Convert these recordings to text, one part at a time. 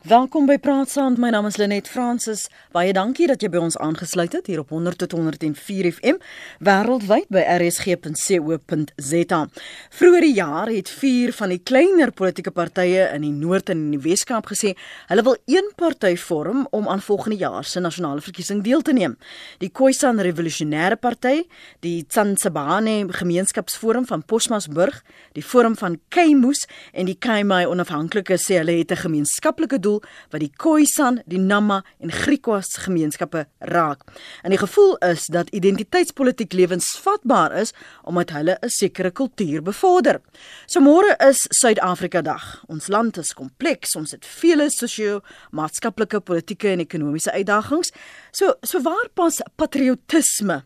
Welkom by Praat Saam. My naam is Lenet Fransis. Baie dankie dat jy by ons aangesluit het hier op 100 tot 104 FM wêreldwyd by rsg.co.za. Vroeger die jaar het vier van die kleiner politieke partye in die Noord en in die Wes-Kaap gesê hulle wil een party vorm om aan volgende jaar se nasionale verkiesing deel te neem. Die Khoisan Revolusionêre Party, die Tsansabane Gemeenskapsforum van Posmasburg, die Forum van Keimus en die Kaimai Onafhanklike sê hulle het 'n gemeenskaplike doel doel wat die Khoisan, die Nama en Griekwas gemeenskappe raak. En die gevoel is dat identiteitspolitiek lewensvatbaar is omdat hulle 'n sekere kultuur bevorder. So môre is Suid-Afrika Dag. Ons land is kompleks, ons het vele sosio-maatskaplike, politieke en ekonomiese uitdagings. So so waar pas patriotisme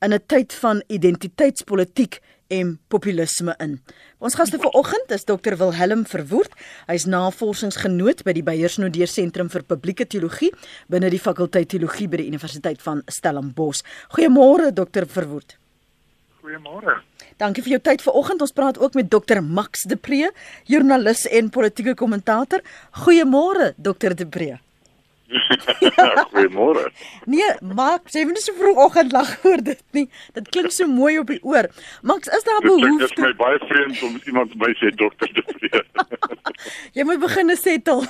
in 'n tyd van identiteitspolitiek en populisme in. Ons gaste vanoggend is Dr Wilhelm Verwoerd. Hy's navorsingsgenoot by die Beyersnodeer Sentrum vir Publieke Teologie binne die fakulteit teologie by die Universiteit van Stellenbosch. Goeiemôre Dr Verwoerd. Goeiemôre. Dankie vir jou tyd vanoggend. Ons praat ook met Dr Max De Pre, joernalis en politieke kommentator. Goeiemôre Dr De Pre. Goeiemôre. Nee, Max, jy moet nie so vroegoggend lag oor dit nie. Dit klink so mooi op die oor. Max, is daar behoefte? Dit is my baie vreemd om iemand my sê dokter te sê. jy moet begin settle.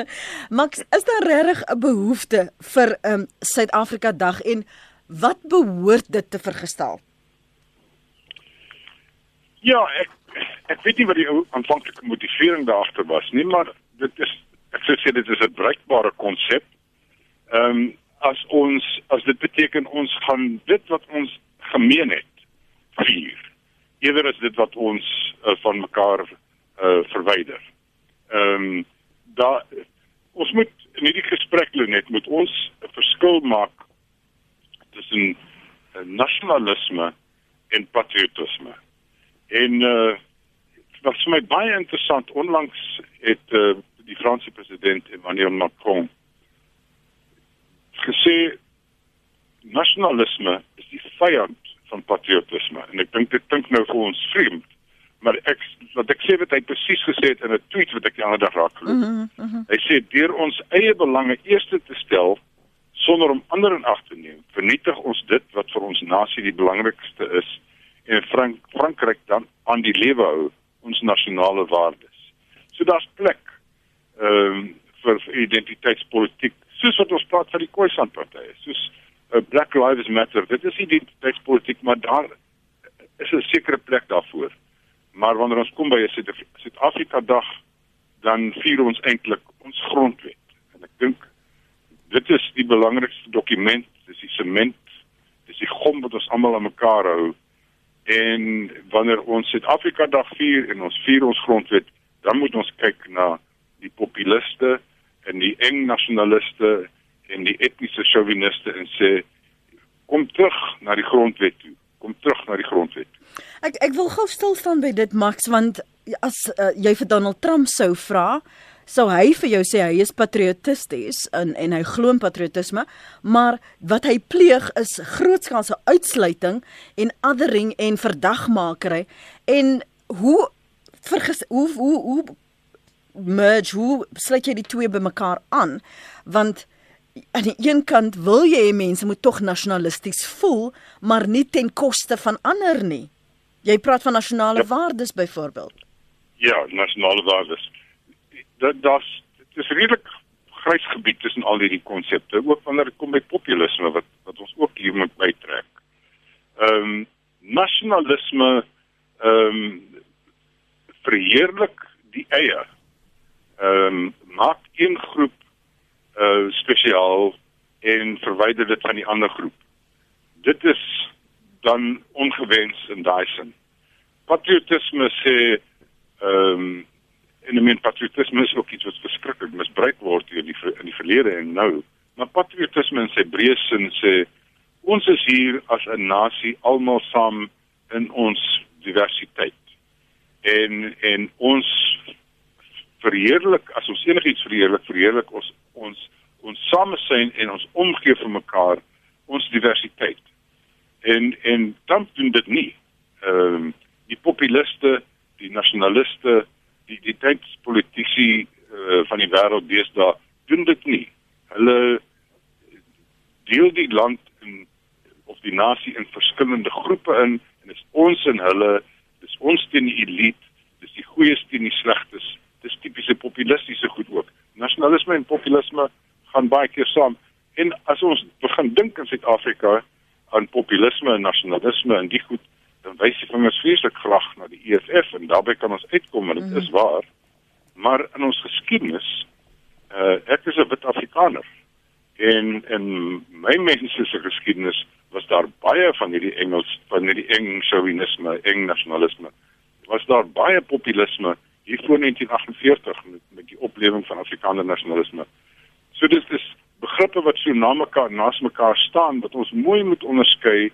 Max, is daar regtig 'n behoefte vir 'n um, Suid-Afrika dag en wat behoort dit te vergestel? Ja, ek ek weet nie wat die aanvanklike motivering daar agter was nie, maar dit is ek sou sê dit is 'n bruikbare konsep. Ehm um, as ons as dit beteken ons gaan dit wat ons gemeen het vier. Eerder is dit wat ons uh, van mekaar uh, verwyder. Ehm um, daar ons moet in hierdie gesprek net moet ons 'n verskil maak tussen uh, nasionalisme en patriotisme. En uh wat vir my baie interessant onlangs het uh, die Franse president Emmanuel Macron gesê nasionalisme is die vyand van patriotisme en ek dink dit klink nou vir ons vreemd maar ek wat ek sê wat hy presies gesê het in 'n tweet wat ek die ander dag raak geloop. Mm -hmm. Hy sê deur ons eie belange eerste te stel sonder om ander in ag te neem, vernietig ons dit wat vir ons nasie die belangrikste is en Frank Frankryk dan aan die lewe hou ons nasionale waardes. So daar's plek ehm um, vir identiteitspolitiek soos wat ons praat van die Khoisan party soos uh, Black Lives Matter. Dit is identiteitspolitiek maar daar is 'n sekere plek daarvoor. Maar wanneer ons kom by 'n Suid-Afrika dag dan vier ons eintlik ons grondwet. En ek dink dit is die belangrikste dokument dis die sement dis die gom wat ons almal aan mekaar hou. En wanneer ons Suid-Afrika dag vier en ons vier ons grondwet dan moet ons kyk na die populiste en die eng nasionaliste en die etniese chauviniste en sê kom terug na die grondwet toe kom terug na die grondwet toe. ek ek wil gou stil staan by dit Max want as uh, jy vir Donald Trump sou vra sou hy vir jou sê hy is patriotisties en en hy glo in patriotisme maar wat hy pleeg is grootskaalse uitsluiting en othering en verdagmakery en hoe verges, hoe hoe hoe merge hoe sluit jy die twee bymekaar aan? Want aan die een kant wil jy hê mense moet tog nasionalisties voel maar nie ten koste van ander nie. Jy praat van nasionale ja. waardes byvoorbeeld ja nasionale waardes. Dit das dit is redelik grys gebied tussen al hierdie konsepte ook wanneer dit kom by populisme wat wat ons ook hier moet bytrek ehm um, nasionalisme ehm um, verheerlik die eie ehm um, maak een groep uh spesiaal en verwyder dit van die ander groep. Dit is dan ongewens in daai sin. Patriotisme sê ehm um, en die patriotisme is ook iets wat verskriklik misbruik word in die in die verlede en nou. Maar patriotisme in sy breë sin sê ons is hier as 'n nasie almal saam in ons diversiteit. En en ons verheerlik as ons enigiets verheerlik verheerlik ons ons ons samesyn en ons omgee vir mekaar ons diversiteit en en dan doen dit nie ehm um, die populiste die nasionaliste die die tydspolitici uh, van die wêreld deesdae doen dit nie. Hulle deel die land in of die nasie in verskillende groepe in en dis ons en hulle, dis ons teen die elite, dis die goeies teen die slegtes. Dis tipiese populistiese goed ook. Nasionalisme en populisme gaan baie keer saam. En as ons begin dink in Suid-Afrika aan populisme en nasionalisme en die goed, dan wys die vingers vreeslik graag na die EFF en daarbey kan ons uitkom en dit mm. is waar. Maar in ons geskiedenis, uh, ek is 'n wit Afrikaner en en my mense se geskiedenis was daar baie van hierdie Engels van hierdie eng chauvinisme, eng nasionalisme. Was daar baie populisme hier voor 1948 met met die oplewing van Afrikaner nasionalisme. So dis dis begrippe wat so na mekaar naas mekaar staan wat ons mooi moet onderskei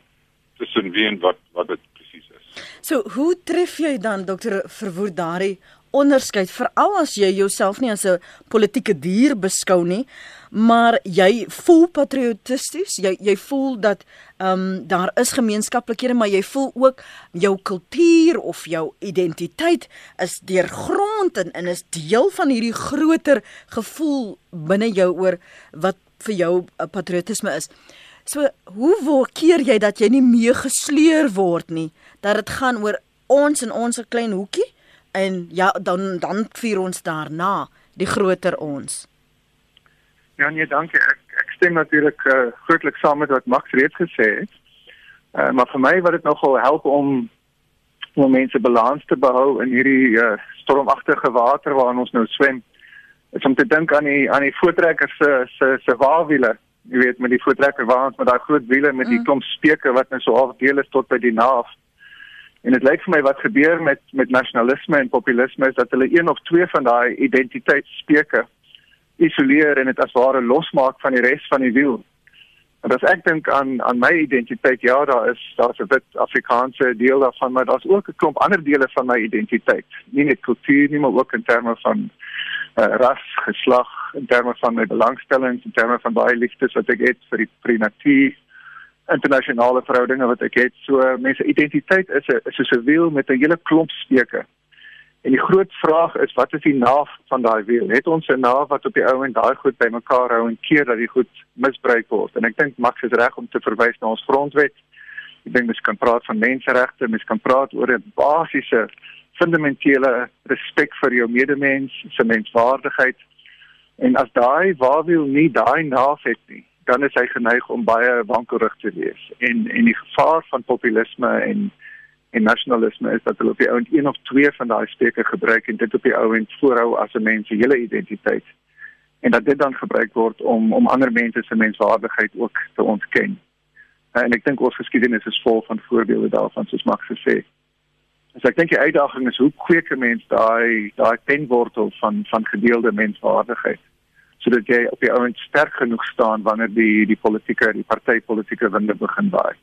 tussen wie en wat wat dit presies is. So hoe tref jy dan dokter Verwoerd daardie onderskeid veral as jy jouself nie as 'n politieke dier beskou nie, maar jy voel patriotisties, jy jy voel dat ehm um, daar is gemeenskaplikhede, maar jy voel ook jou kultuur of jou identiteit is deurgrond en, en is deel van hierdie groter gevoel binne jou oor wat vir jou uh, patriotisme is. So, hoe word keer jy dat jy nie mee gesleer word nie, dat dit gaan oor ons en ons klein hoekie? en ja dan dan vier ons daarna die groter ons. Ja nee, dankie. Ek ek stem natuurlik uh, grootliks saam met wat Max reeds gesê het. Uh, maar vir my wat dit nogal help om om mense balans te behou in hierdie uh, stormagtige water waarin ons nou swem is om te dink aan die aan die voetrekker se se se waarwiele. Jy weet met die voetrekker waans met daai groot wiele met die mm. klomp speke wat net so half deel is tot by die naaf. En dit lyk vir my wat gebeur met met nasionalisme en populisme is dat hulle een of twee van daai identiteitsspeke isoleer en dit as ware losmaak van die res van die wiel. En as ek dink aan aan my identiteit, ja, daar is daar's 'n wit Afrikaanse deel daarvan, maar daar's ook 'n klomp ander dele van my identiteit. Nie net kultuur nie, maar ook in terme van uh, ras, geslag, in terme van my belangstellings, in terme van baie liefdes wat ek het vir die vir die natuur internasionale verhoudinge wat ek het. So mense identiteit is 'n is soos 'n wiel met 'n hele klomp speke. En die groot vraag is wat is die naaf van daai wiel? Het ons 'n naaf wat op die ou en daai goed bymekaar hou en keer dat die goed misbruik word? En ek dink Max is reg om te verwys na ons grondwet. Ek dink mens kan praat van menseregte, mens kan praat oor 'n basiese fundamentele respek vir jou medemens, se menswaardigheid. En as daai waarwiel nie daai naaf het nie, dan is hy geneig om baie wankelrig te wees. En en die gevaar van populisme en en nasionalisme is dat hulle op die ount een of twee van daai steke gebruik en dit op die ount voorhou as 'n mens se hele identiteit. En dat dit dan gebruik word om om ander mense se menswaardigheid ook te ontken. En ek dink ons geskiedenis is vol van voorbeelde daarvan soos Max gesê. So ek dink die uitdaging is hoe kweek 'n mens daai daai penwortel van van gedeelde menswaardigheid sodat jy op die ouend sterk genoeg staan wanneer die die politieke die partytetiese winde begin waai.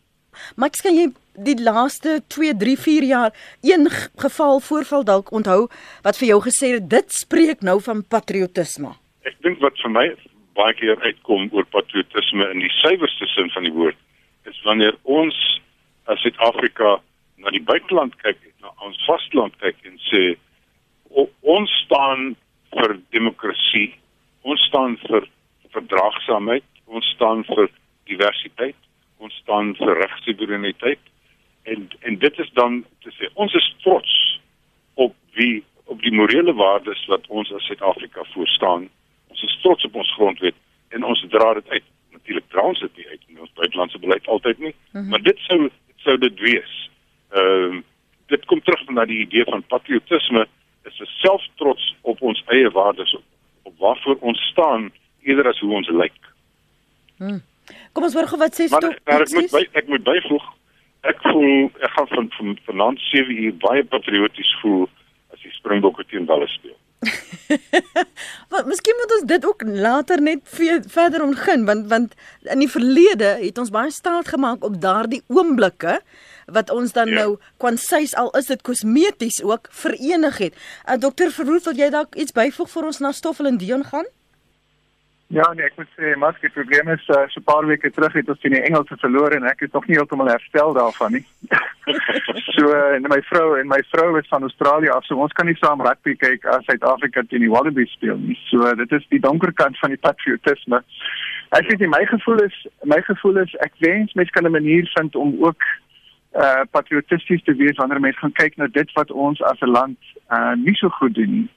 Max, kan jy die laaste 2, 3, 4 jaar een geval voorval dalk onthou wat vir jou gesê het dit spreek nou van patriotisme? Ek dink wat vir my baie keer uitkom oor patriotisme in die suiwerste sin van die woord is wanneer ons as Suid-Afrika na die buiteland kyk, na ons vasteland kyk en sê ons staan vir demokrasie ons staan vir verdraagsaamheid, ons staan vir diversiteit, ons staan vir regsoevereiniteit en en dit is dan te sê ons is trots op wie op die morele waardes wat ons as Suid-Afrika voor staan. Ons is trots op ons grondwet en ons dra dit uit. Natuurlik dra ons dit uit in ons buitelandse beleid altyd nie, mm -hmm. maar dit sou dit sou dit wees. Ehm uh, dit kom terug na die idee van patriotisme is 'n selftrots op ons eie waardes op waarvoor ons staan eerder as hoe ons lyk. Hmm. Kom ons hoor gou wat sê Stok. Maar ek moet by, ek moet byvoeg ek voel ek gaan van van vanaand 7 uur baie patrioties voel as die Springbokke teen Dalle speel. Wat miskien moet ons dit ook later net verder ontgin want want in die verlede het ons baie staat gemaak op daardie oomblikke wat ons dan ja. nou kwansies al is dit kosmeties ook verenig het. Uh, Dokter Verwoerd, wil jy dalk iets byvoeg vir ons na Stoffel en Dion gaan? Ja, nee, ek moet sê, maar die probleem is uh, so 'n paar weke terug het ons teen die Engelse verloor en ek is nog nie heeltemal herstel daarvan nie. so uh, en my vrou en my vrou is van Australië af, so ons kan nie saam rugby kyk as Suid-Afrika teen die Wallabies speel nie. So uh, dit is die donker kant van die patriotisme. Ek sê my gevoel is my gevoel is ek wens mense kan 'n manier vind om ook uh patriotisties te wees wanneer mense gaan kyk na dit wat ons as 'n land uh nie so goed doen nie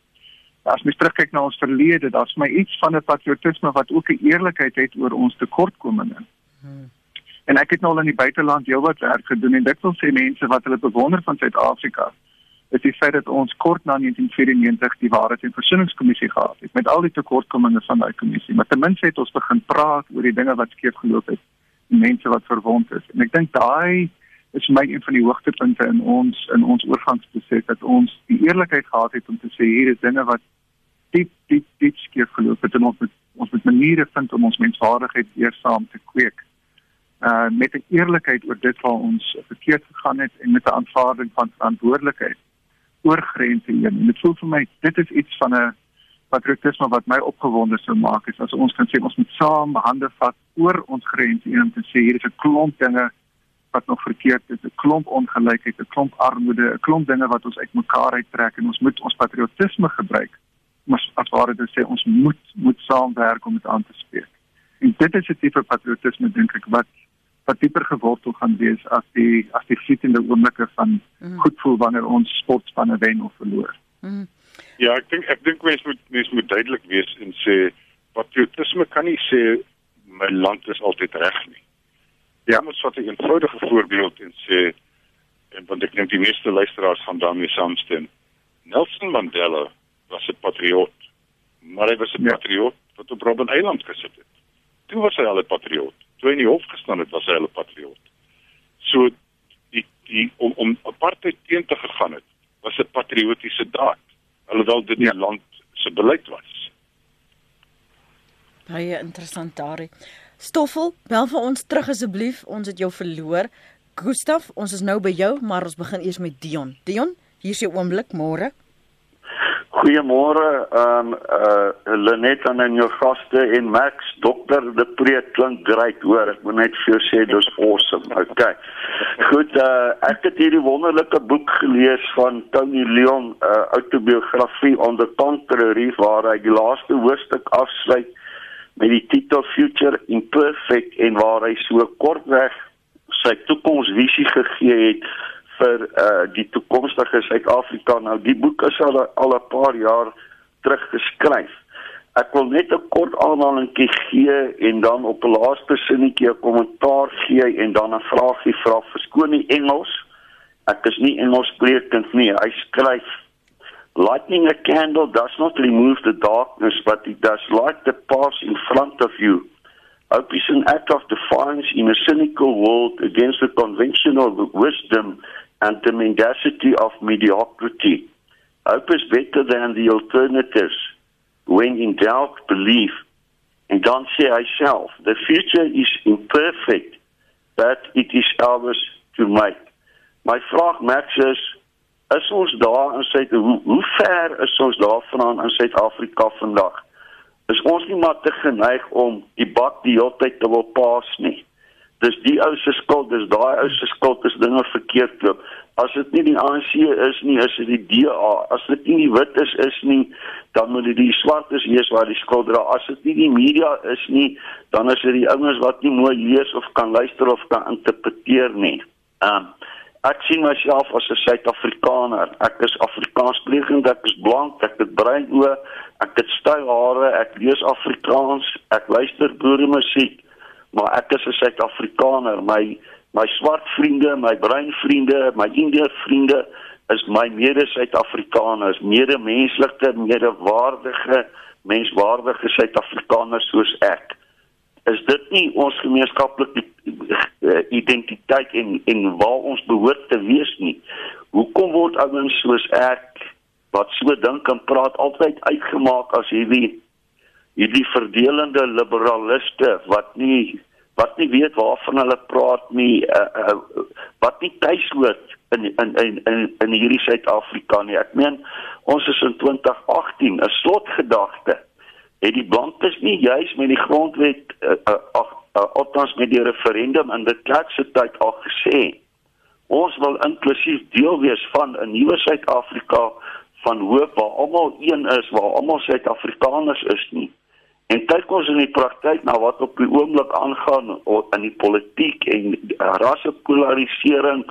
as mens terugkyk na ons verlede, daar's my iets van 'n patriotisme wat ook 'n eerlikheid het oor ons tekortkominge. Hmm. En ek het nou al in die buiteland heelwat werk gedoen en dit wil sê mense wat hulle bewonder van Suid-Afrika is die feit dat ons kort na 1994 die Waarheids- en Versoeningskommissie gehad het met al die tekortkominge van daai kommissie. Maar ten minste het ons begin praat oor die dinge wat skeef geloop het, die mense wat verwond is. En ek dink daai is vir my een van die hoogtepunte in ons in ons oorgangsproses dat ons die eerlikheid gehad het om te sê hier is dinge wat diep diep diep skeef geloop het en ons moet ons moet maniere vind om ons menswaardigheid weer saam te kweek. Uh met 'n eerlikheid oor dit wat ons verkeerd gegaan het en met 'n aanvaarding van verantwoordelikheid oor grense heen. En dit voel vir my dit is iets van 'n patriotisme wat my opgewonde sou maak is as ons kan sê ons moet saam hande vat oor ons grense heen om te sê hier is 'n klomp dinge wat nog verkeerd is, 'n klomp ongelykheid, 'n klomp armoede, 'n klomp dinge wat ons uitmekaar uittrek en ons moet ons patriotisme gebruik maar as ware dit sê ons moet moet saamwerk om dit aan te spreek. En dit is 'n tipe patriotisme dink ek wat wat dieper gewortel gaan wees as die as die flietende oomblikke van mm. goed voel wanneer ons sportspanne wen of verloor. Mm. Ja, ek dink ek dink mens moet mens moet duidelik wees en sê patriotisme kan nie sê my land is altyd reg nie. Ja, ons vat 'n eenvoudige voorbeeld en sê en want ek dink die meeste luisteraars gaan daarmee saamstem. Nelson Mandela was 'n patriot. Maar hy was 'n ja. patriot wat op Robben Eiland gesit het. Toe was hy al 'n patriot. Toe hy in die hof gestaan het, was hy al 'n patriot. So die die om om apartheid teen te gegaan het, was 'n patriotiese daad. Alhoewel dit nie ja. land se beleid was. Baie interessant daar. Stoffel, bel vir ons terug asseblief. Ons het jou verloor. Gustaf, ons is nou by jou, maar ons begin eers met Dion. Dion, hier is jou oomblik, môre. Goeiemôre um, uh Lenet en aan jou gaste en Max, dokter De Preet klink great hoor. Ek moet net vir jou sê dis awesome. Okay. Goed, uh ek het hierdie wonderlike boek gelees van Tony Leon, 'n uh, autobiografie onder Tantrary waar hy die laaste hoofstuk afsluit met die titel Future Imperfect en waar hy so kortweg sy toekomsvisie gegee het vir uh die toekomstige Suid-Afrika. Nou die boek is al al 'n paar jaar terug geskryf. Ek wil net 'n kort aanhalingkie gee en dan op 'n laaste sinnetjie 'n kommentaar gee en dan 'n vraagie vra. Verskoon die Engels. Ek is nie Engels sprekend nie. Hy skryf Lighting a candle does not remove the darkness, but it does light the path in front of you. Hope is an act of defiance in a cynical world against the conventional wisdom and the mendacity of mediocrity. Hope is better than the alternatives. When in doubt, believe. And dan sê hy self, the future is imperfect, but it is ours to make. My vraag Max is, is ons daar in Suid hoe, hoe ver is ons daarvan in Suid-Afrika vandag? Is ons nie maar te geneig om die bak die hele tyd te wil paas nie? Dis die ou se skuld, dis daai ou se skuld as dinge verkeerd loop. As dit nie die ANC is nie, is dit die DA. As dit nie die wit is is nie, dan moet dit die swartes wees waar die skuld dra. As dit nie die media is nie, dan is dit die ouens wat nie mooi lees of kan luister of kan interpreteer nie. Um ek sien myself as 'n Suid-Afrikaner. Ek is Afrikaanssprekend, ek is blank, ek het bruin oë, ek het styl hare, ek lees Afrikaans, ek luister boere musiek maar ek is 'n Suid-Afrikaner. My my swart vriende, my bruin vriende, my Indiër vriende is my mede-Suid-Afrikaners, mede-menslike, mede-waardige, menswaardige Suid-Afrikaners soos ek. Is dit nie ons gemeenskaplike eh, identiteit en en waar ons behoort te wees nie? Hoekom word ouens soos ek wat so dink en praat altyd uitgemaak as hierdie hierdie verdelende liberaliste wat nie wat nie weet waarvan hulle praat nie uh, uh, wat nie tuis hoort in in in in, in hierdie Suid-Afrika nie. Ek meen ons is in 2018 'n slotgedagte het die blankes nie juis met die grondwet uh, uh, ag uh, althans met die referendum in die klerkse tyd al gesê ons wil inklusief deel wees van 'n nuwe Suid-Afrika van hoop waar almal een is waar almal Suid-Afrikaners is nie en kyk ons in die praktyk na wat op die oomblik aangaan in die politiek en uh, rassepolarisering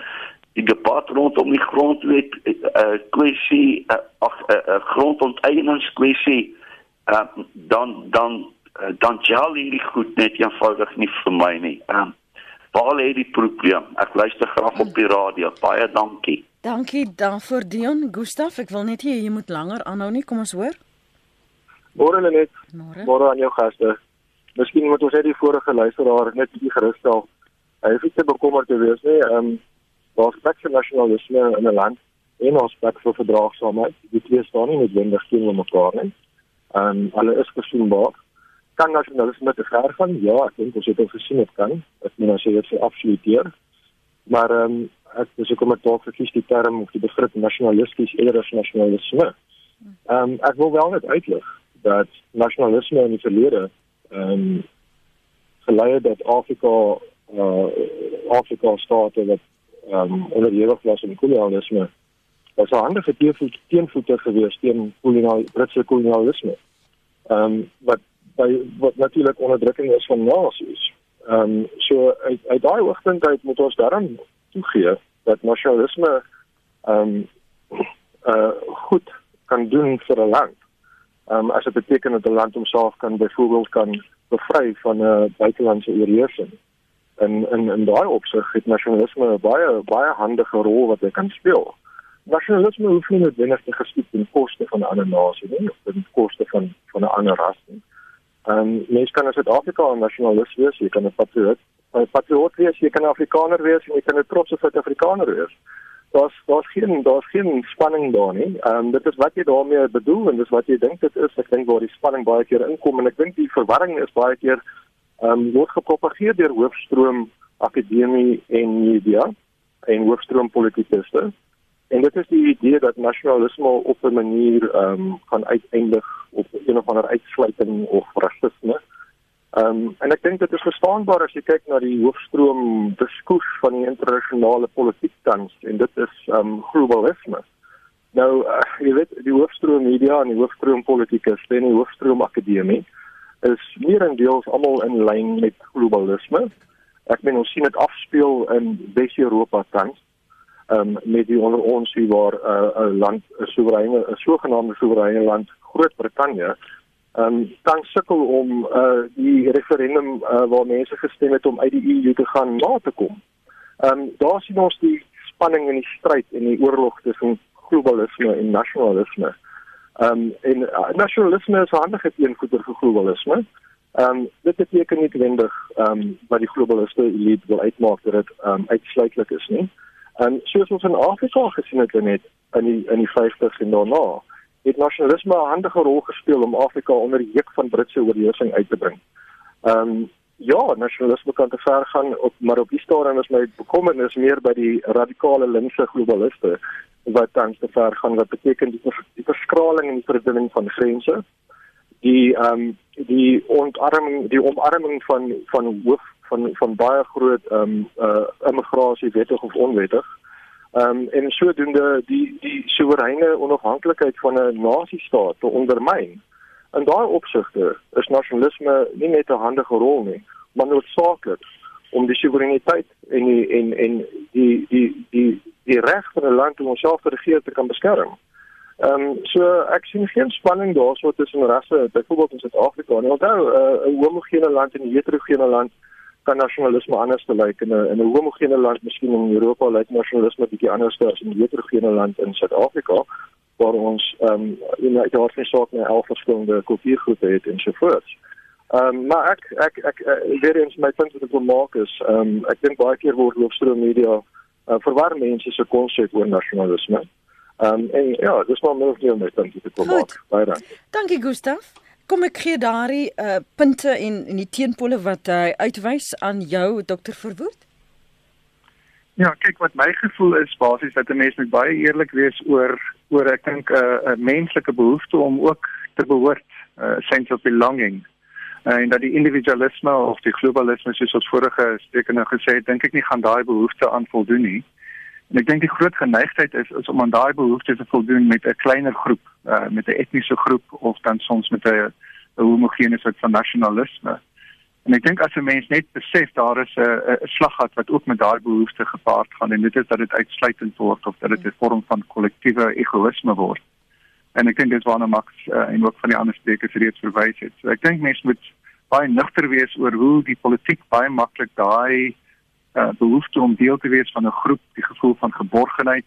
die debat rondom die grondwet uh, kwessie uh, ag 'n uh, uh, grondonteieningskwessie uh, dan dan uh, dan gel hierdie goed net eenvoudig nie vir my nie. Um, waar lê die probleem? Ek luister graag op die radio. Baie dankie. Dankie daarvoor Dion Gustaf. Ek wil net hê jy moet langer aanhou nie. Kom ons hoor. Môre net. Môre aan jou gaste. Miskien moet ons net die vorige luisteraar net bietjie gerus stel. Hy hoef nie te bekommerd te wees nie. Ehm um, daar's plek vir nasionalisme in 'n land en ons plek vir verdraagsaamheid. Die twee staan nie noodwendig teenoor mekaar nie. Ehm um, hulle is versoenbaar kan nasionalisme te ver gaan? Ja, ek dink ons het al gesien dit kan. Ek meen as jy dit vir absoluteer. Maar ehm um, ek dis ook om dit dalk verkies die term of die begrip nasionalisties eerder as nasionalisme. Ehm um, ek wil wel net uitlig dat nasionalisme in die verlede ehm um, gelei het dat Afrika uh, Afrika state wat ehm um, onderhewig was aan kolonialisme was 'n handige teenvoeter gewees teen kolonial Britse kolonialisme. Ehm um, wat by wat natuurlik onderdrukking is van nasies. Ehm um, so uit uit daai oogpunt uit moet ons daarom toegee dat nasionalisme ehm um, uh goed kan doen vir 'n land. Ehm um, as dit beteken dat 'n land homself kan byvoorbeeld kan bevry van 'n buitelandse oorheersing. En in in daai opsig het nasionalisme 'n baie baie handige rol wat hy kan speel. Nasionalisme hoef nie noodwendig te geskied ten koste van 'n ander nasie nie, of ten koste van van 'n ander ras nie. Ehm um, mens kan in Suid-Afrika 'n nasionalis wees, jy kan 'n patriot, 'n patriot wees, jy kan 'n Afrikaner wees en jy kan 'n trotse Suid-Afrikaner wees. Daar's daar's geen daar's geen spanning daar nie. Ehm um, dit is wat jy daarmee bedoel en dis wat jy dink dit is. Ek dink waar die spanning baie keer inkom en ek dink die verwarring is baie keer ehm um, word gepropageer deur hoofstroom akademie en media en hoofstroom politikuste. En dit is die idee dat nasionalisme op 'n manier ehm um, gaan uiteindig op een of ander uitsluiting of rasisme. Ehm um, en ek dink dit is verstaanbaar as jy kyk na die hoofstroom diskurs van die internasionale politiek tans en dit is ehm um, globalisme. Nou uh, jy weet die hoofstroom media en die hoofstroom politikus en die hoofstroom akademie is meerendeels almal in lyn met globalisme. Ek meen ons sien dit afspeel in Wes-Europa tans um, met die onder ons hier waar 'n uh, land 'n soewereine 'n sogenaamde soewereine land Groot-Brittanje um, dan sukkel om uh, die referendum uh, waar mense gestem het om uit die EU te gaan na te kom. Ehm um, daar sien ons die spanning en die stryd en die oorlog tussen globalisme en nasionalisme. Ehm um, en uh, nasionalisme is 'n handige teenvoeter vir globalisme. Ehm um, dit beteken nie noodwendig ehm um, wat die globaliste elite wil uitmaak dat dit ehm um, uitsluitlik is nie. En soos ons in Afrika gesien het net in die in die 50s en daarna, het nasionalisme 'n handige rol gespeel om Afrika onder die juk van Britse oorheersing uit te bring. Ehm um, ja, nasionalisme kan te ver gaan op maar op die stadium is my bekommernis meer by die radikale linkse globaliste wat dan te ver gaan wat beteken die, die verskraling en die verdunning van grense die ehm um, die ontarming die omarming van van hoof van van baie groot ehm um, uh immigrasie wettig of onwettig. Ehm um, en sodoende die die soewereine onafhanklikheid van 'n nasiestaat te ondermyn. In daai opsigte is nasionalisme nie net 'n handige rol nie, maar noodsaaklik om die soewereiniteit en die en en die die die die reg van 'n land om homself te regeer te kan beskerm. Ehm um, so ek sien geen spanning daarso tussen rasse, byvoorbeeld in Suid-Afrika. Nou onthou 'n uh, homogene land en 'n heterogene land kan nasionalisme anders te lyk in 'n in 'n homogene land, miskien in Europa lyk nasionalisme bietjie anders as in 'n heterogene land in Suid-Afrika waar ons ehm um, in daar is ook 'n elf verskillende kultuurgroepe het en so voort. Ehm um, maar ek ek ek, ek weer eens my punt wat ek wil maak is ehm um, ek dink baie keer word loopstroom media uh, verwar mense se konsep oor nasionalisme. Ehm um, en ja, dis maar meer of meer my punt wat ek wil maak. Baie dankie. Dankie Gustaf. Kom ek gee daardie uh, punte en en die teenpole wat hy uh, uitwys aan jou dokter Verwoerd? Ja, kyk wat my gevoel is basies dat 'n mens moet baie eerlik wees oor oor ek dink 'n uh, 'n menslike behoefte om ook te behoort uh, sense of belonging. Uh, en dat die individualisme of die globalisme soos ons vorige spreker nou gesê het, dink ek nie gaan daai behoefte aan voldoen nie. En ek dink die groot geneigtheid is, is om aan daai behoeftes te voldoen met 'n kleiner groep, uh, met 'n etniese groep of dan soms met 'n homogene soort van nasionalisme. En ek dink as 'n mens net besef daar is 'n 'n slaggat wat ook met daai behoefte gepaard gaan en dit is dat dit uitsluitend word of dat dit 'n vorm van kollektiewe egoïsme word. En ek dink dit is waarna Max uh, en ook van die ander sprekers reeds verwys het. So ek dink mense moet baie nugter wees oor hoe die politiek baie maklik daai uh, behoefte om deel te wees van 'n groep, die gevoel van geborgenheid,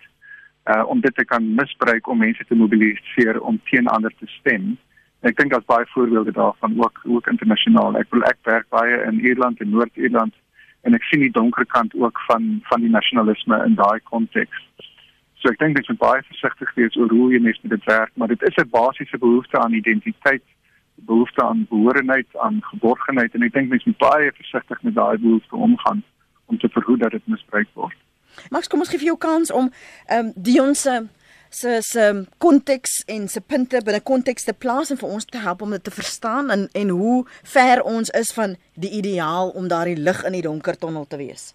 uh, om dit te kan misbruik om mense te mobiliseer om teen ander te stem. Ek dink daar's baie voorbeelde daarvan ook ook internasionaal. Ek wil ek werk baie in Ierland en Noord-Ierland en ek sien die donker kant ook van van die nasionalisme in daai konteks. So ek dink dit is baie versigtig wees oor hoe jy mes met dit werk, maar dit is 'n basiese behoefte aan identiteit, behoefte aan behooreenheid, aan geborgenheid en ek dink mens moet baie versigtig met daai behoefte omgaan om te verhoed dat dit misbruik word. Max, kom ons gee vir jou kans om ehm um, Dion se se se konteks en se punte binne konteks te plaas en vir ons te help om dit te verstaan en en hoe ver ons is van die ideaal om daardie lig in die donker tonnel te wees.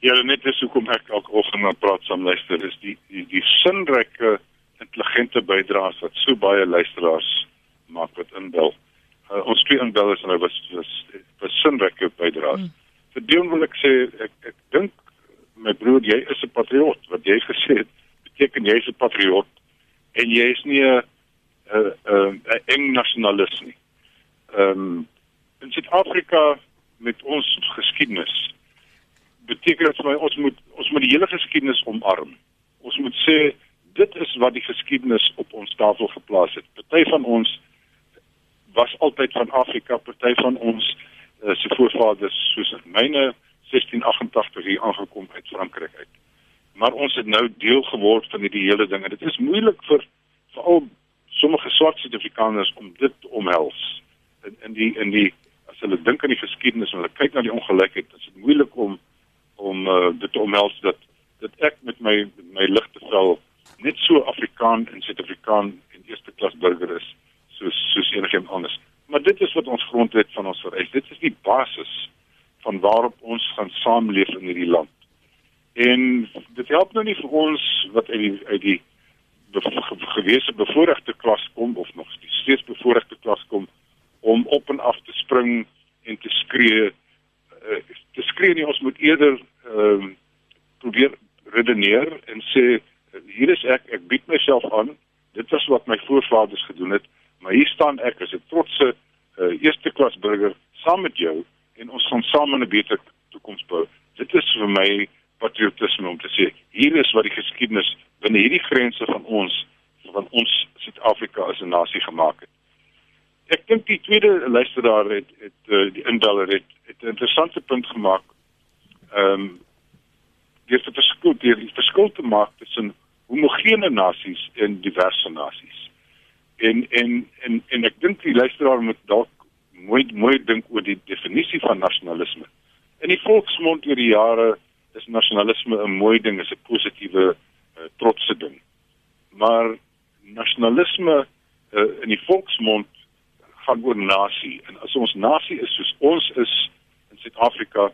Ja, net dis hoekom ek elke oggend na praat saam luister is die die, die sinryke intelligente bydraes wat so baie luisteraars maak wat inbel. Uh, ons twee inbellers en hy was was was sinryke bydraes. Hmm. Vir Dion wil ek sê ek ek dink my broer jy is 'n patriot wat jy gesê het beteken jy is 'n patriot en jy is nie 'n 'n eng nasionalis nie. Ehm um, in Suid-Afrika met ons geskiedenis beteken dit vir my ons moet ons moet die hele geskiedenis omarm. Ons moet sê dit is wat die geskiedenis op ons tafel geplaas het. Party van ons was altyd van Afrika, party van ons uh, se voorvaders soos myne 1688 hier aangekom uit Frankryk uit. Maar ons het nou deel geword van hierdie hele ding en dit is moeilik vir veral sommige swart Suid-Afrikaners om dit te omhels. In in die in die as hulle dink aan die geskiedenis en hulle kyk na die ongelykheid is dit moeilik om om uh, dit te omhels dat dat ek met my met my ligte vel net so Afrikaan en Suid-Afrikaan en eerste klas burger is soos soos enigiemand anders dit is wat ons grondwet van ons vereis. Dit is die basis van waarop ons gaan saamleef in hierdie land. En dit help nou nie vir ons wat uit die uit die gewese bevoordeelde klas kom of nog steeds bevoordeelde klas kom om op en af te spring en te skree uh, te skree nie. Ons moet eerder ehm uh, probeer redeneer en sê hier is ek ek bied myself aan. Dit was wat my voorvaders gedoen het maar hier staan ek as 'n trotse uh, eerste klas burger saam met jou en ons gaan saam 'n beter toekoms bou dit is vir my patriotisme om te sê hier is wat die geskiedenis binne hierdie grense van ons van ons Suid-Afrika as 'n nasie gemaak het. Ek dink die tweede luisteraar het het uh, die inbeller het, het 'n interessante punt gemaak. Ehm um, dis die verskil die, die verskil te maak tussen homogene nasies en diverse nasies. En en en en ek dink die luisteraar moet dalk mooi mooi dink oor die definisie van nasionalisme. In die volksmond oor die jare is nasionalisme 'n mooi ding, is 'n positiewe uh, trotse ding. Maar nasionalisme uh, in die volksmond gaan oor nasie en as ons nasie is soos ons is in Suid-Afrika,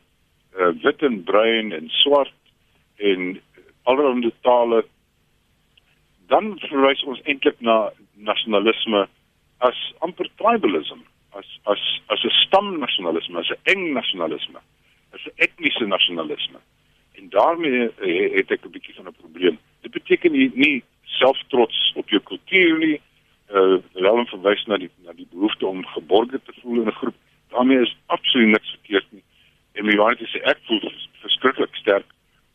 uh, wit en bruin en swart en allerlei tale dan verwys ons eintlik na nasionalisme as amper tribalism as as as 'n stamnasionalisme as 'n eng nasionalisme as 'n etniese nasionalisme En daarmee uh, het ek 'n bietjie van 'n probleem. Dit beteken nie, nie selftrots op jou kultuur nie. Uh wel om verwys na die na die behoefte om geborge te voel in 'n groep. daarmee is absoluut niks verkeerd nie. En my is ek voel verskriklik sterk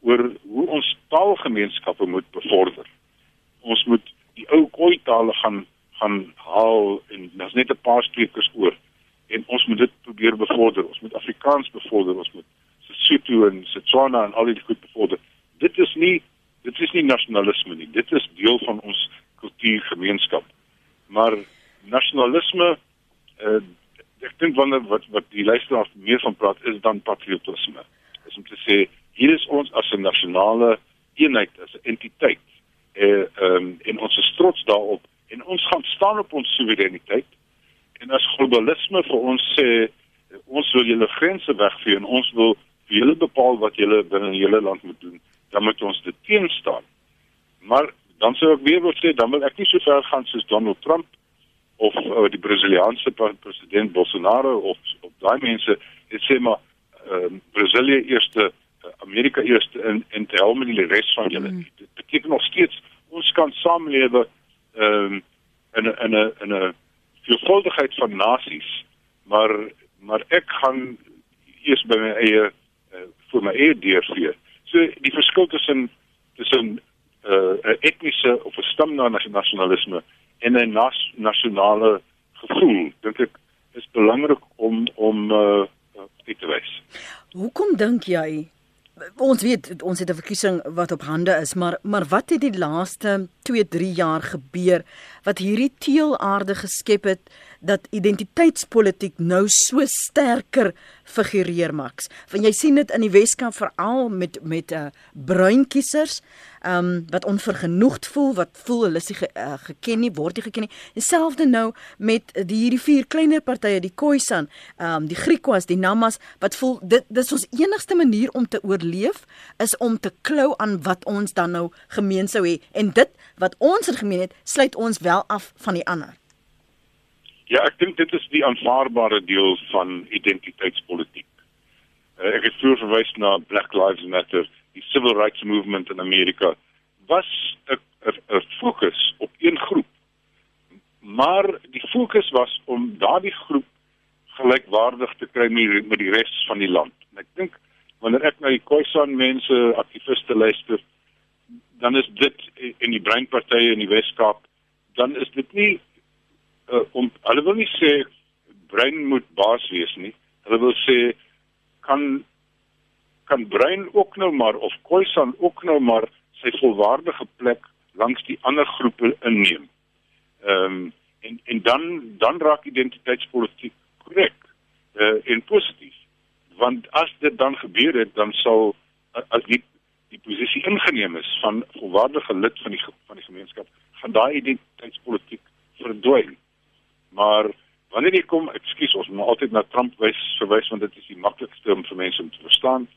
oor hoe ons taalgemeenskappe moet bevorder. Ons moet die ou koi tale gaan gaan haal en daar's net 'n paar sprekers oor en ons moet dit probeer bevorder. Ons moet Afrikaans bevorder. Ons moet Sotho en Setswana en al die goed bevorder. Dit is nie dit is nie nasionalisme nie. Dit is deel van ons kultuurgemeenskap. Maar nasionalisme uh, ek dink wanneer wat wat die luisteraar meer van praat is dan patriotisme. Is om te sê hier is ons as 'n nasionale eenheid, as 'n entiteit. Eh um, en ons is trots daarop en ons gaan staan op ons soewereiniteit en as globalisme vir ons sê ons wil julle grense wegvee en ons wil vir julle bepaal wat julle binne julle land moet doen. Dan moet ons dit teenstaan maar dan sou ek weer wil sê dan wil ek nie so ver gaan soos Donald Trump of uh, die Brasiliaanse president Bolsonaro of of daai mense het sê maar uh, Brasilië eerste uh, Amerika eerste en en te hel met die res van julle. Mm. dit beteken nog steeds ons kan saamlewe ehm um, in 'n in 'n in 'n veelvuldigheid van nasies maar maar ek gaan eers by my eie uh, vir my eie deur gee so die verskil tussen tussen uh, 'n etniese of 'n stamnasionalisme en 'n nas nasionale gevoel dink ek is belangrik om om uh, te wys. Hoekom dink jy ons weet ons het 'n verkiesing wat op hande is, maar maar wat het die laaste 2, 3 jaar gebeur wat hierdie teelaarde geskep het dat identiteitspolitiek nou so sterker figureer maks. Want jy sien dit in die Weskaap veral met met 'n uh, bruin kiesers, ehm um, wat onvergenoegd voel, wat voel hulle is nie ge, uh, geken nie, word nie geken nie. Dieselfde nou met die hierdie vier kleiner partye, die Khoisan, ehm um, die Griquas, die Namas wat voel dit dis ons enigste manier om te oorleef is om te klou aan wat ons dan nou gemeen sou hê en dit wat ons in gemeen het, sluit ons wel af van die ander. Ja, ek dink dit is die aanvaarbare deel van identiteitspolitiek. Uh, ek het vroeër verwys na Black Lives Matter, die civil rights movement in Amerika was 'n fokus op een groep. Maar die fokus was om daardie groep gelykwaardig te kry met die res van die land. En ek dink wanneer ek na die Khoisan mense, aktiviste luister, dan is dit in die breinpartye in die Wes-Kaap, dan is dit nie uh, om hulle wil nie sê brein moet baas wees nie. Hulle wil sê kan kan brein ook nou maar of Khoisan ook nou maar sy volwaardige plek langs die ander groepe inneem. Ehm um, en en dan dan raak identiteitspolitiek korrek uh, en positief. Want as dit dan gebeur het, dan sal as die die posisie ingeneem is van volwaardige lid van die van die gemeenskap, gaan daai identiteitspolitiek verdwyn. Maar wanneer jy kom, ekskuus, ons moet altyd na Trump wys, verwys want dit is die maklikste om vir mense om te verstaan.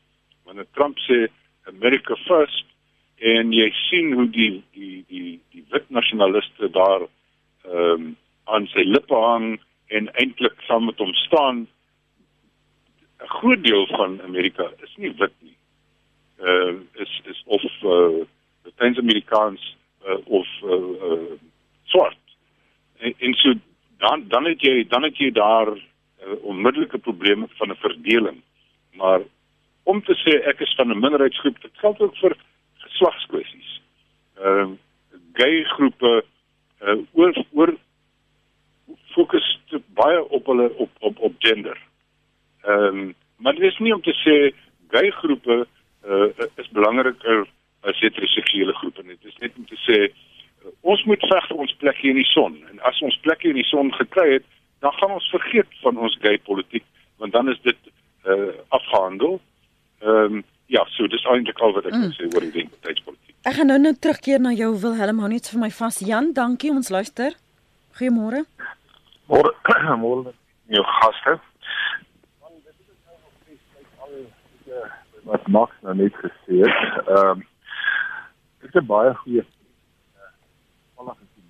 Wanneer Trump sê America first en jy sien hoe die die die die wit nasionaliste daar ehm um, aan sy lippe hang en eintlik saam met hom staan 'n groot deel van Amerika is nie wit nie. Ehm uh, is is of uh, eh, Latyn-Amerikaans uh, of uh, uh, swart. En, en so dan dan het jy dan het jy daar uh, onmiddellike probleme van 'n verdeling. Maar om te sê ek is van 'n minderheidsgroep, dit geld ook vir geslagskwessies. Ehm uh, gay groepe uh, oor oor fokus baie op hulle op op op gender. Ehm um, maar dit is nie om te sê gay groepe uh, is belangriker as heteroseksuele groepe nie. Dit is net om te sê ons moet veg vir ons plekjie in die son en as ons plekjie in die son gekry het dan gaan ons vergeet van ons gay politiek want dan is dit uh, afgehandel. Ehm um, ja, so dis eintlik al wat ek mm. sê oor die identiteitspolitiek. Ek gaan nou net terugkeer na jou Wilhelm hou net vir my vas. Jan, dankie ons luister. Goeiemôre. Môre môre jou gaste. wat Max nou net gesê het. Ehm um, dit is baie goeie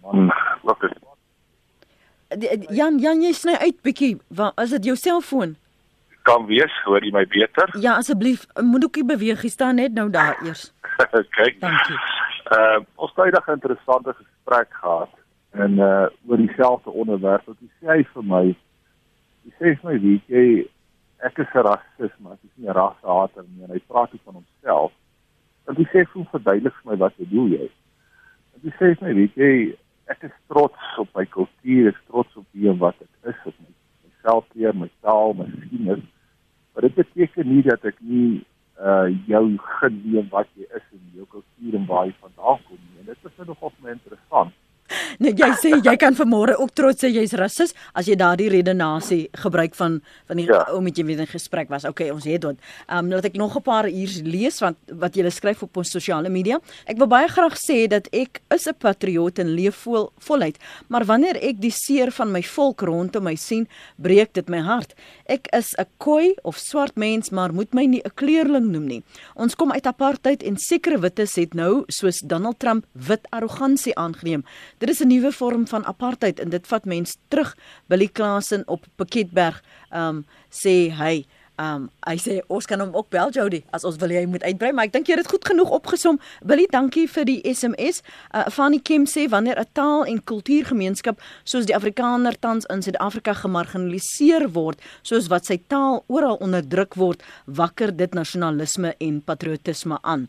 man wat is Jan Jan jy sny uit bietjie wat is dit jou selfoon? Kan wees hoor jy my beter? Ja asseblief moet ook nie beweeg jy staan net nou daar eers. Kyk dankie. Uh, ons het 'n interessante gesprek gehad en uh oor dieselfde onderwerp. Wat jy sê vir my? Jy sê vir my weet jy ek is 'n rasis maar ek is nie 'n rashater nie. En hy praat ook van homself. En hy sê vir verduidelik vir my wat bedoel jy? En hy sê vir my weet jy ek is trots op my kultuur, ek is trots op wie en wat ek is, op my myself hier, my taal, my geskiedenis. Maar dit beteken nie dat ek nie uh jou geneem wat jy is en jou kultuur en waar jy vandaan kom nie. En dit is nogal my interessant. Nee, jy sê jy kan vanmôre ook trots sê jy's rasis as jy daardie redenasie gebruik van van die ja. ou met jy weer in gesprek was. Okay, ons het dit. Ehm um, laat ek nog 'n paar uur lees want wat jy skryf op ons sosiale media. Ek wil baie graag sê dat ek is 'n patriot en leef vol voluit, maar wanneer ek die seer van my volk rondom my sien, breek dit my hart. Ek is 'n koi of swart mens, maar moet my nie 'n kleurling noem nie. Ons kom uit apartheid en sekere wittes het nou soos Donald Trump wit arrogansie aangeneem. Dit is 'n nuwe vorm van apartheid en dit vat mense terug. Billy Klasen op Piketberg um sê hy Um hy sê ons kan hom ook bel Jody as ons wil hy moet uitbrei maar ek dink jy het dit goed genoeg opgesom. Billy, dankie vir die SMS. Uh Fanny Kim sê wanneer 'n taal en kultuurgemeenskap soos die Afrikaner tans in Suid-Afrika gemarginaliseer word, soos wat sy taal oral onderdruk word, wakker dit nasionalisme en patriotisme aan.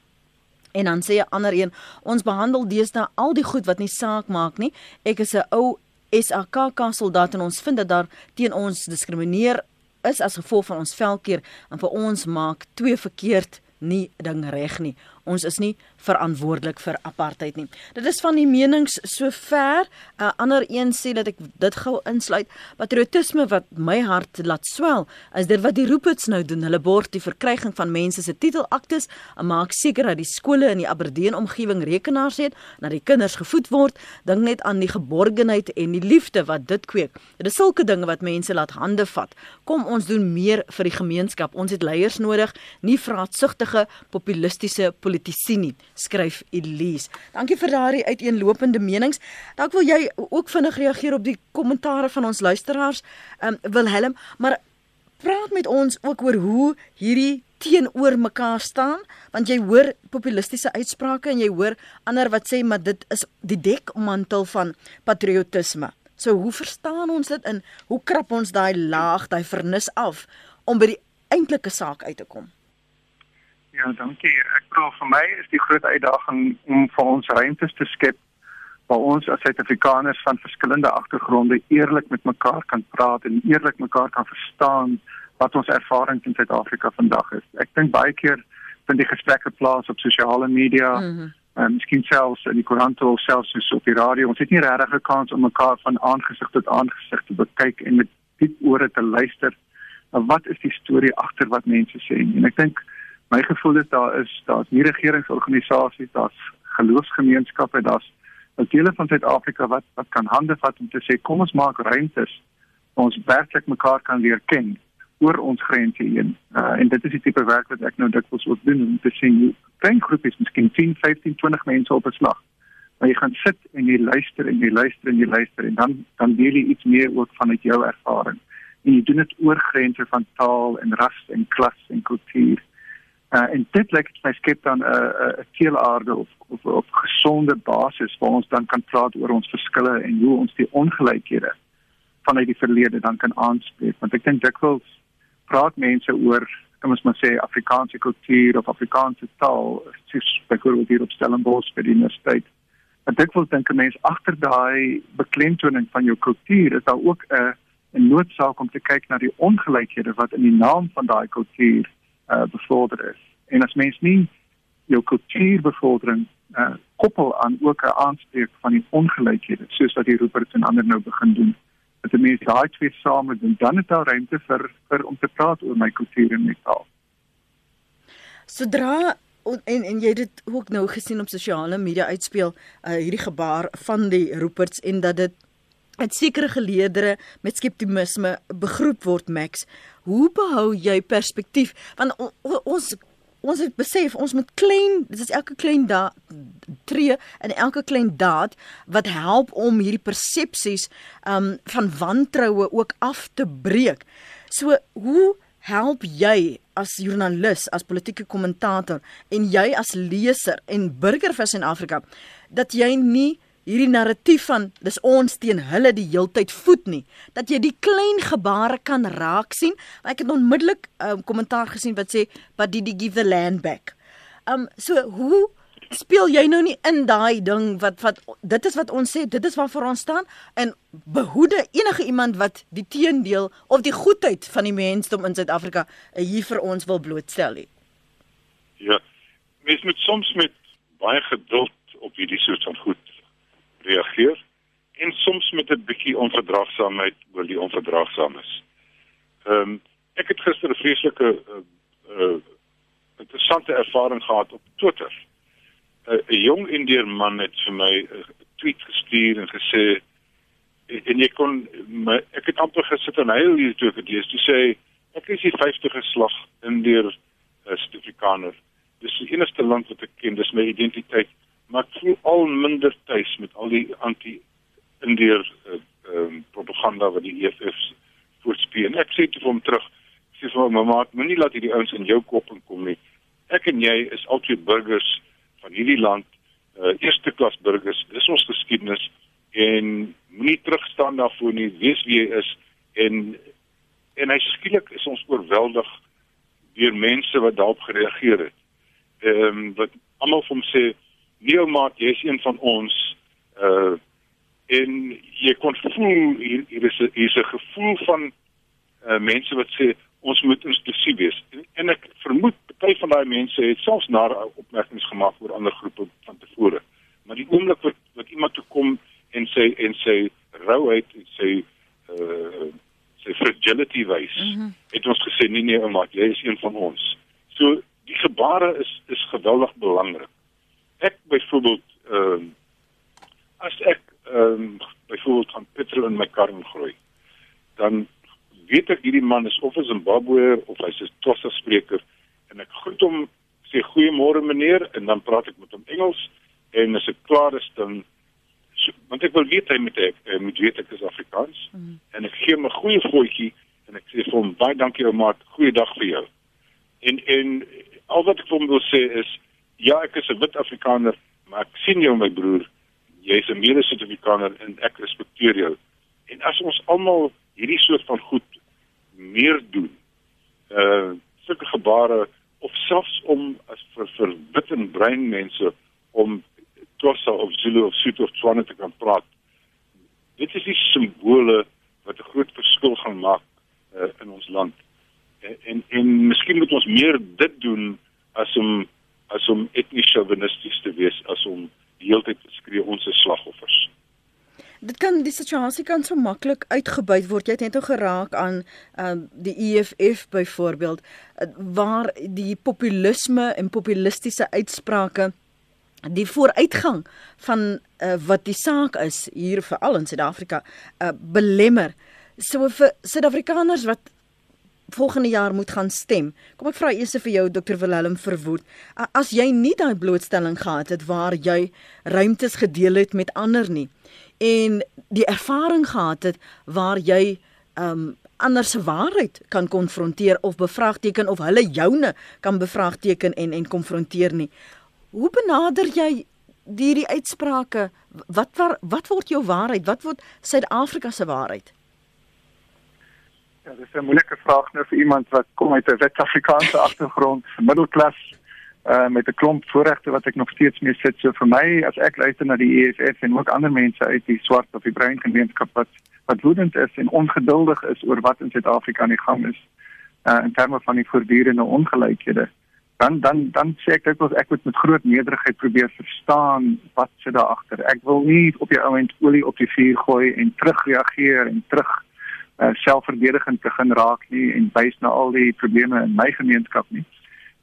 En dan sê 'n ander een, ons behandel deesdae al die goed wat nie saak maak nie. Ek is 'n ou SAKK soldaat en ons vind dat daar teen ons diskrimineer is as gevolg van ons velkeer en vir ons maak twee verkeerd nie ding reg nie. Ons is nie verantwoordelik vir apartheid nie. Dit is van die menings sover. 'n uh, Ander een sê dat ek dit gou insluit. Patriotisme wat my hart laat swel, is dit wat die Roepits nou doen. Hulle borg die verkryging van mense se titelaktes en maak seker dat die skole in die Aberdeen omgewing rekenaars het, dat die kinders gevoed word. Dink net aan die geborgenheid en die liefde wat dit kweek. Dit is sulke dinge wat mense laat hande vat. Kom ons doen meer vir die gemeenskap. Ons het leiers nodig, nie vraatsugtige populistiese politici nie, skryf Elise. Dankie vir daardie uiteenlopende menings. Dalk wil jy ook vinnig reageer op die kommentare van ons luisteraars, ehm um, Wilhelm, maar praat met ons ook oor hoe hierdie teenoor mekaar staan, want jy hoor populistiese uitsprake en jy hoor ander wat sê maar dit is die dekmantel van patriotisme. So hoe verstaan ons dit in hoe krap ons daai laag, daai vernis af om by die eintlike saak uit te kom? Ja, dankie. Ek glo vir my is die groot uitdaging om vir ons ruimtes te skep waar ons as Suid-Afrikaners van verskillende agtergronde eerlik met mekaar kan praat en eerlik mekaar kan verstaan wat ons ervaring in Suid-Afrika vandag is. Ek dink baie keer vind die gesprekke plaas op sosiale media, mm -hmm. en miskien selfs in die koerant of selfs op die radio. Ons het nie regtig 'n kans om mekaar van aangesig tot aangesig te bekyk en met diep ore te luister. Maar wat is die storie agter wat mense sê? En ek dink my gevoel is daar is daar's nie regeringsorganisasies, daar's geloofsgemeenskappe, daar's 'n dele van Suid-Afrika wat wat kan hande vat om te sê kom ons maak ruimtes waar ons werklik mekaar kan leer ken oor ons grense heen. Uh, en dit is die tipe werk wat ek nou dikwels ook doen om te sien hoe klein groepies, miskien 10, 15, 20 mense op 'n slag. Maar jy gaan sit en jy luister en jy luister en jy luister en dan dan deel jy iets meer ook vanuit jou ervaring. En jy doen dit oor grense van taal en ras en klas en kultuur. Uh, en dit lyk dit my skep dan 'n uh, 'n uh, teelaarde of of op gesonde basis waar ons dan kan praat oor ons verskille en hoe ons die ongelykhede vanuit die verlede dan kan aanspreek. Want ek dink dikwels praat mense oor kom ons maar sê Afrikaanse kultuur of Afrikaanse taal soos byvoorbeeld hier op Stellenbosch by die universiteit. En dikwels dink mense agter daai beklemtoning van jou kultuur is daar ook 'n 'n noodsaak om te kyk na die ongelykhede wat in die naam van daai kultuur uh, bevorder is. En as mens nie jou kultuurbevordering uh, koppel aan ook 'n aanspreek van die ongelykhede soos wat die roepers en ander nou begin doen, dat die mense daai twee same doen, dan het daar ruimte vir vir om te praat oor my kultuur en my taal. Sodra en en jy het dit ook nou gesien op sosiale media uitspeel uh, hierdie gebaar van die roepers en dat dit het sekere geleedere met skeptisisme begroep word Max. Hoe behou jy perspektief? Want ons ons het besef ons moet klein, dit is elke klein daad tree en elke klein daad wat help om hierdie persepsies um van wantroue ook af te breek. So hoe help jy as joernalis, as politieke kommentator en jy as leser en burger van Suid-Afrika dat jy nie hierdie narratief van dis ons teen hulle die heeltyd voet nie dat jy die klein gebare kan raak sien. Ek het onmiddellik 'n um, kommentaar gesien wat sê but did he give the land back? Um so hoe speel jy nou nie in daai ding wat wat dit is wat ons sê dit is waarvoor ons staan en behoede enige iemand wat die teendeel of die goedheid van die mensdom in Suid-Afrika uh, hier vir ons wil blootstel nie? Ja mens moet soms met baie geduld op hierdie soort van goed reageer. en soms met 'n bietjie onverdraagsaamheid oor die onverdraagsaames. Ehm um, ek het gister 'n vreeslike uh, uh, interessante ervaring gehad op Twitter. 'n uh, Jong Indiër man het vir my 'n uh, tweet gestuur en gesê en jy kon my, ek het amper gesit en huil hier toe ek lees. Hy sê ek is die 50 geslag Indiër uh, Suid-Afrikaner. Dis die enigste land wat ek ken, dis my identiteit, maar voel al minder tuis met al die anti-Indiër uh, um, propaganda wat die EFF voorspeen. Ek sê dit vir hom terug. Ek sê vir hom, "Mamma, moenie laat hierdie ouens in jou kop inkom nie. Ek en jy is altyd burgers van hierdie land, uh, eerste klas burgers. Dis ons geskiedenis en moenie terugstaan daarvoor nie. Wees wie jy is en en hy skielik is ons oorweldig deur mense wat daarop gereageer het. Ehm um, wat almal van hom sê, "Nee, maat, jy's een van ons." Uh en jy kon voel hier, hier is 'n hier is 'n gevoel van uh, mense wat sê ons moet inklusief wees en, en ek vermoed baie van daai mense het selfs na opmerkings gemaak oor ander groepe van tevore maar die oomblik wat wat iemand toe kom en sê en sê rouheid en sê uh sê fragility wys mm -hmm. het ons gesê nee nee maar jy is een van ons so die gebare is is geweldig belangrik ek byvoorbeeld ehm uh, as ek ehm um, byvoorbeeld van petrol in my kar ingooi, dan weet ek hierdie man is of 'n Zimbabweër of hy's 'n Xhosa spreker en ek groet hom sê goeiemôre meneer en dan praat ek met hom Engels en as ek klaar is dan so, want ek wil weet hy met ek moet weet ek is Afrikaans mm. en ek gee hom 'n goeie voetjie en ek sê vir hom baie dankie ou maat goeie dag vir jou en en al wat ek vir hom wil sê is ja ek is 'n wit Afrikaner maar ek sien jou my broer jy's 'n mede-Suid-Afrikaner en ek respekteer jou. En as ons almal hierdie soort van goed meer doen, uh sulke gebare of selfs om as vir vir wit en bruin mense om Xhosa of Zulu of Sotho of Tswana te kan praat. Dit is die simbole wat 'n groot verskil gaan maak uh, in ons land. En en, en miskien moet ons meer dit doen as om as om etnies chauvinisties te wees as om die hele tyd skree ons is slagoffers. Dit kan die situasie kan so maklik uitgebuit word. Jy het net geraak aan uh, die EFF byvoorbeeld uh, waar die populisme en populistiese uitsprake die vooruitgang van uh, wat die saak is hier veral in Suid-Afrika uh, belemmer. So vir Suid-Afrikaners wat volgende jaar moet gaan stem. Kom ek vra eers vir jou Dr Willem Verwoerd. As jy nie daai blootstelling gehad het waar jy ruimtes gedeel het met ander nie en die ervaring gehad het waar jy um ander se waarheid kan konfronteer of bevraagteken of hulle joune kan bevraagteken en en konfronteer nie. Hoe benader jy hierdie uitsprake? Wat wat wat word jou waarheid? Wat word Suid-Afrika se waarheid? Ja, dis 'n moeilike vraag nou vir iemand wat kom uit 'n Wes-Afrikaanse agtergrond, middelklas, uh met 'n klomp voorregte wat ek nog steeds mee sit. So vir my as ek luister na die EFF en ook ander mense uit die swart of die bruin gemeenskap wat wat woedend is en ongeduldig is oor wat in Suid-Afrika aan die gang is, uh in terme van die voortdurende ongelykhede. Dan dan dan sê ek dit was ek moet met groot nederigheid probeer verstaan wat sit daar agter. Ek wil nie op die ouend olie op die vuur gooi en terugreageer en terug uh, selfverdediging te gaan raak nie en wys na al die probleme in my gemeenskap nie.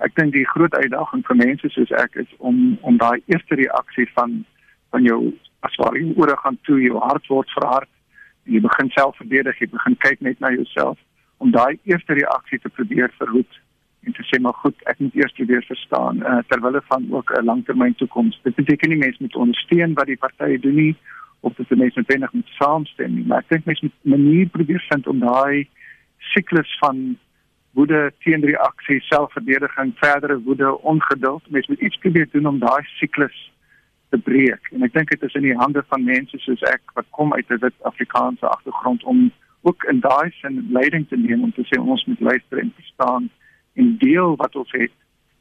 Ek dink die groot uitdaging vir mense soos ek is om om daai eerste reaksie van van jou as waar jy oor gaan toe jou hart word verhard en jy begin selfverdedig, jy begin kyk net na jouself om daai eerste reaksie te probeer verhoed en te sê maar goed, ek moet eers weer verstaan uh, terwyl van ook 'n langtermyn toekoms. Dit beteken nie mense moet ondersteun wat die partye doen nie of dit mense noodwendig moet saamstem nie, maar ek dink mense moet 'n manier probeer vind om daai siklus van woede teenreaksie, selfverdediging, verdere woede, ongeduld, mense moet iets probeer doen om daai siklus te breek. En ek dink dit is in die hande van mense soos ek wat kom uit 'n Suid-Afrikaanse agtergrond om ook in daai sin leiding te neem om te sê ons moet luister en verstaan en deel wat ons het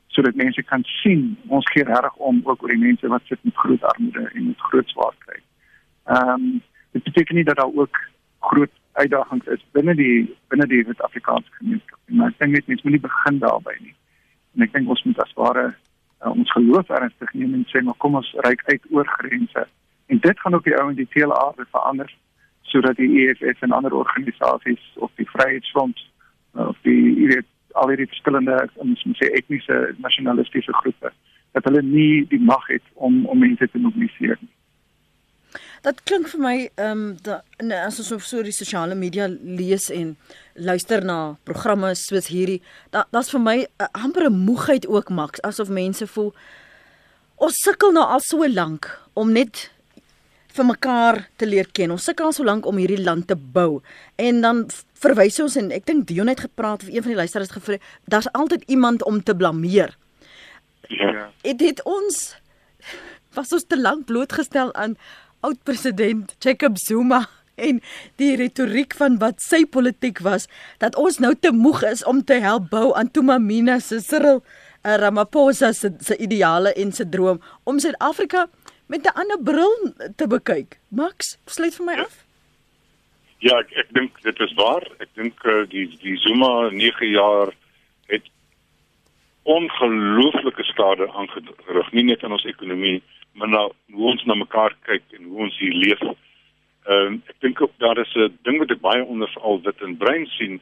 sodat mense kan sien ons gee reg om ook oor die mense wat sit met groot armoede en met groot swaarkry. Ehm um, dit beteken nie dat daar ook groot uitdagings is binne die binne die Suid-Afrikaanse gemeenskap nie. Maar ek dink net mense moet nie begin daarby nie. En ek dink ons moet as ware uh, ons geloof ernstig neem en sê maar kom ons reik uit oor grense En dit gaan ook die ou en die hele aarde verander sodat die EFF en ander organisasies of die Vryheidsfront of die weet al hierdie verskillende ons moet sê etniese nasionalistiese groepe dat hulle nie die mag het om om mense te mobiliseer nie. Dat klink vir my ehm um, as ons op so die sosiale media lees en luister na programme soos hierdie, dat dat's vir my uh, amper 'n moegheid ook maks asof mense voel ons sukkel nou al so lank om net vir mekaar te leer ken. Ons sukkel al so lank om hierdie land te bou. En dan verwys ons en ek dink Dion het gepraat of een van die luisteraars het gevra, daar's altyd iemand om te blameer. Ja. Dit het ons was ons te lank blootgestel aan oud-president Jacob Zuma en die retoriek van wat sy politiek was dat ons nou te moeg is om te help bou aan Tumamina se Cyril uh, Ramaphosa se se ideale en se droom om Suid-Afrika met 'n ander bril te bekyk. Max, sluit vir my af. Ja, ek ek dink dit is waar. Ek dink uh, die die Zuma 9 jaar het ongelooflike skade aangerig, nie net aan ons ekonomie maar nou hoe ons na mekaar kyk en hoe ons hier leef. Ehm uh, ek dink ook daar is 'n ding wat ek baie onder al dit in brein sien,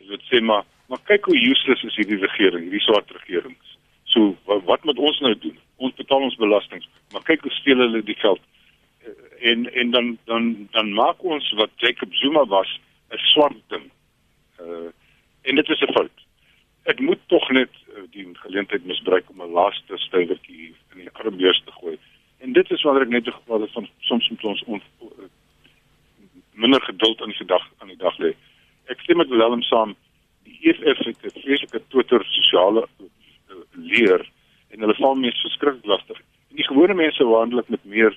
is dit sê maar maar kyk hoe useless is hierdie regering, hierdie swart regerings. So wat, wat moet ons nou doen? Ons betaal ons belasting, maar kyk hoe steel hulle die geld. Uh, en en dan dan dan maak ons wat Jacob Zuma was 'n swart ding. Uh en dit is 'n fout. Ek moet tog net uh, die geleentheid misbruik om 'n laaste stywertjie in die armbeurs te gooi. En dit is wanneer ek net gepraat het van soms moet ons on, minder geduld aan die dag aan die dag lê. Ek stem met Willem saam. Die EFF het 'n vreeslike Twitter sosiale uh, leer en hulle val mees verskriklik lastig. En die gewone mense wandel met meer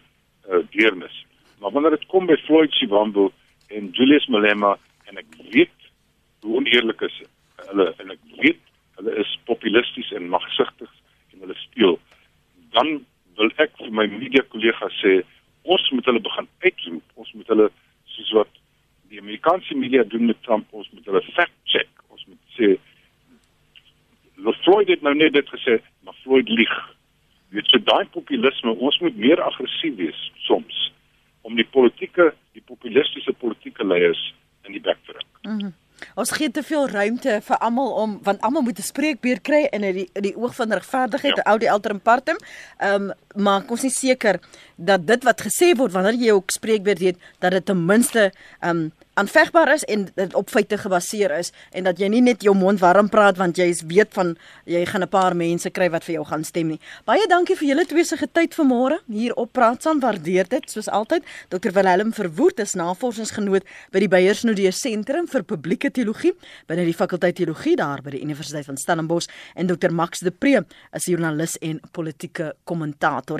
uh, deernis. Maar wanneer dit kom by Floyd Shivambu en Julius Malema en ek weet hoe oneerlik is hulle en ek weet hulle is populisties en magsigtig en hulle speel dan wil ek vir my media kollegas sê ons moet hulle begin uitroep. Ons moet hulle soos wat die Amerikaanse media doen met Trump, ons moet hulle fact check. Ons moet sê Floyd het nou net dit gesê, maar Floyd lieg. Dit is so daai populisme, ons moet meer aggressief wees soms om die politieke, die populistiese politieke leiers in die bek te druk. Mm Ons gee te veel ruimte vir almal om want almal moet 'n spreekbeurt kry in die in die oog van regverdigheid, ja. ou die elter in partem. Ehm um, maar ons is seker dat dit wat gesê word wanneer jy ook spreekbeurt het, dat dit ten minste um, aanvegbaar is en dit op feite gebaseer is en dat jy nie net jou mond warm praat want jy weet van jy gaan 'n paar mense kry wat vir jou gaan stem nie. Baie dankie vir julle twee se getyd vanmôre hier op Praat saam. Waardeer dit soos altyd. Dr. Willem Verwoerd is navorsingsgenoot by die Beyersnodee Sentrum vir Publieke Teologie binne die fakulteit teologie daar by die Universiteit van Stellenbosch en Dr. Max de Pre is joernalis en politieke kommentator.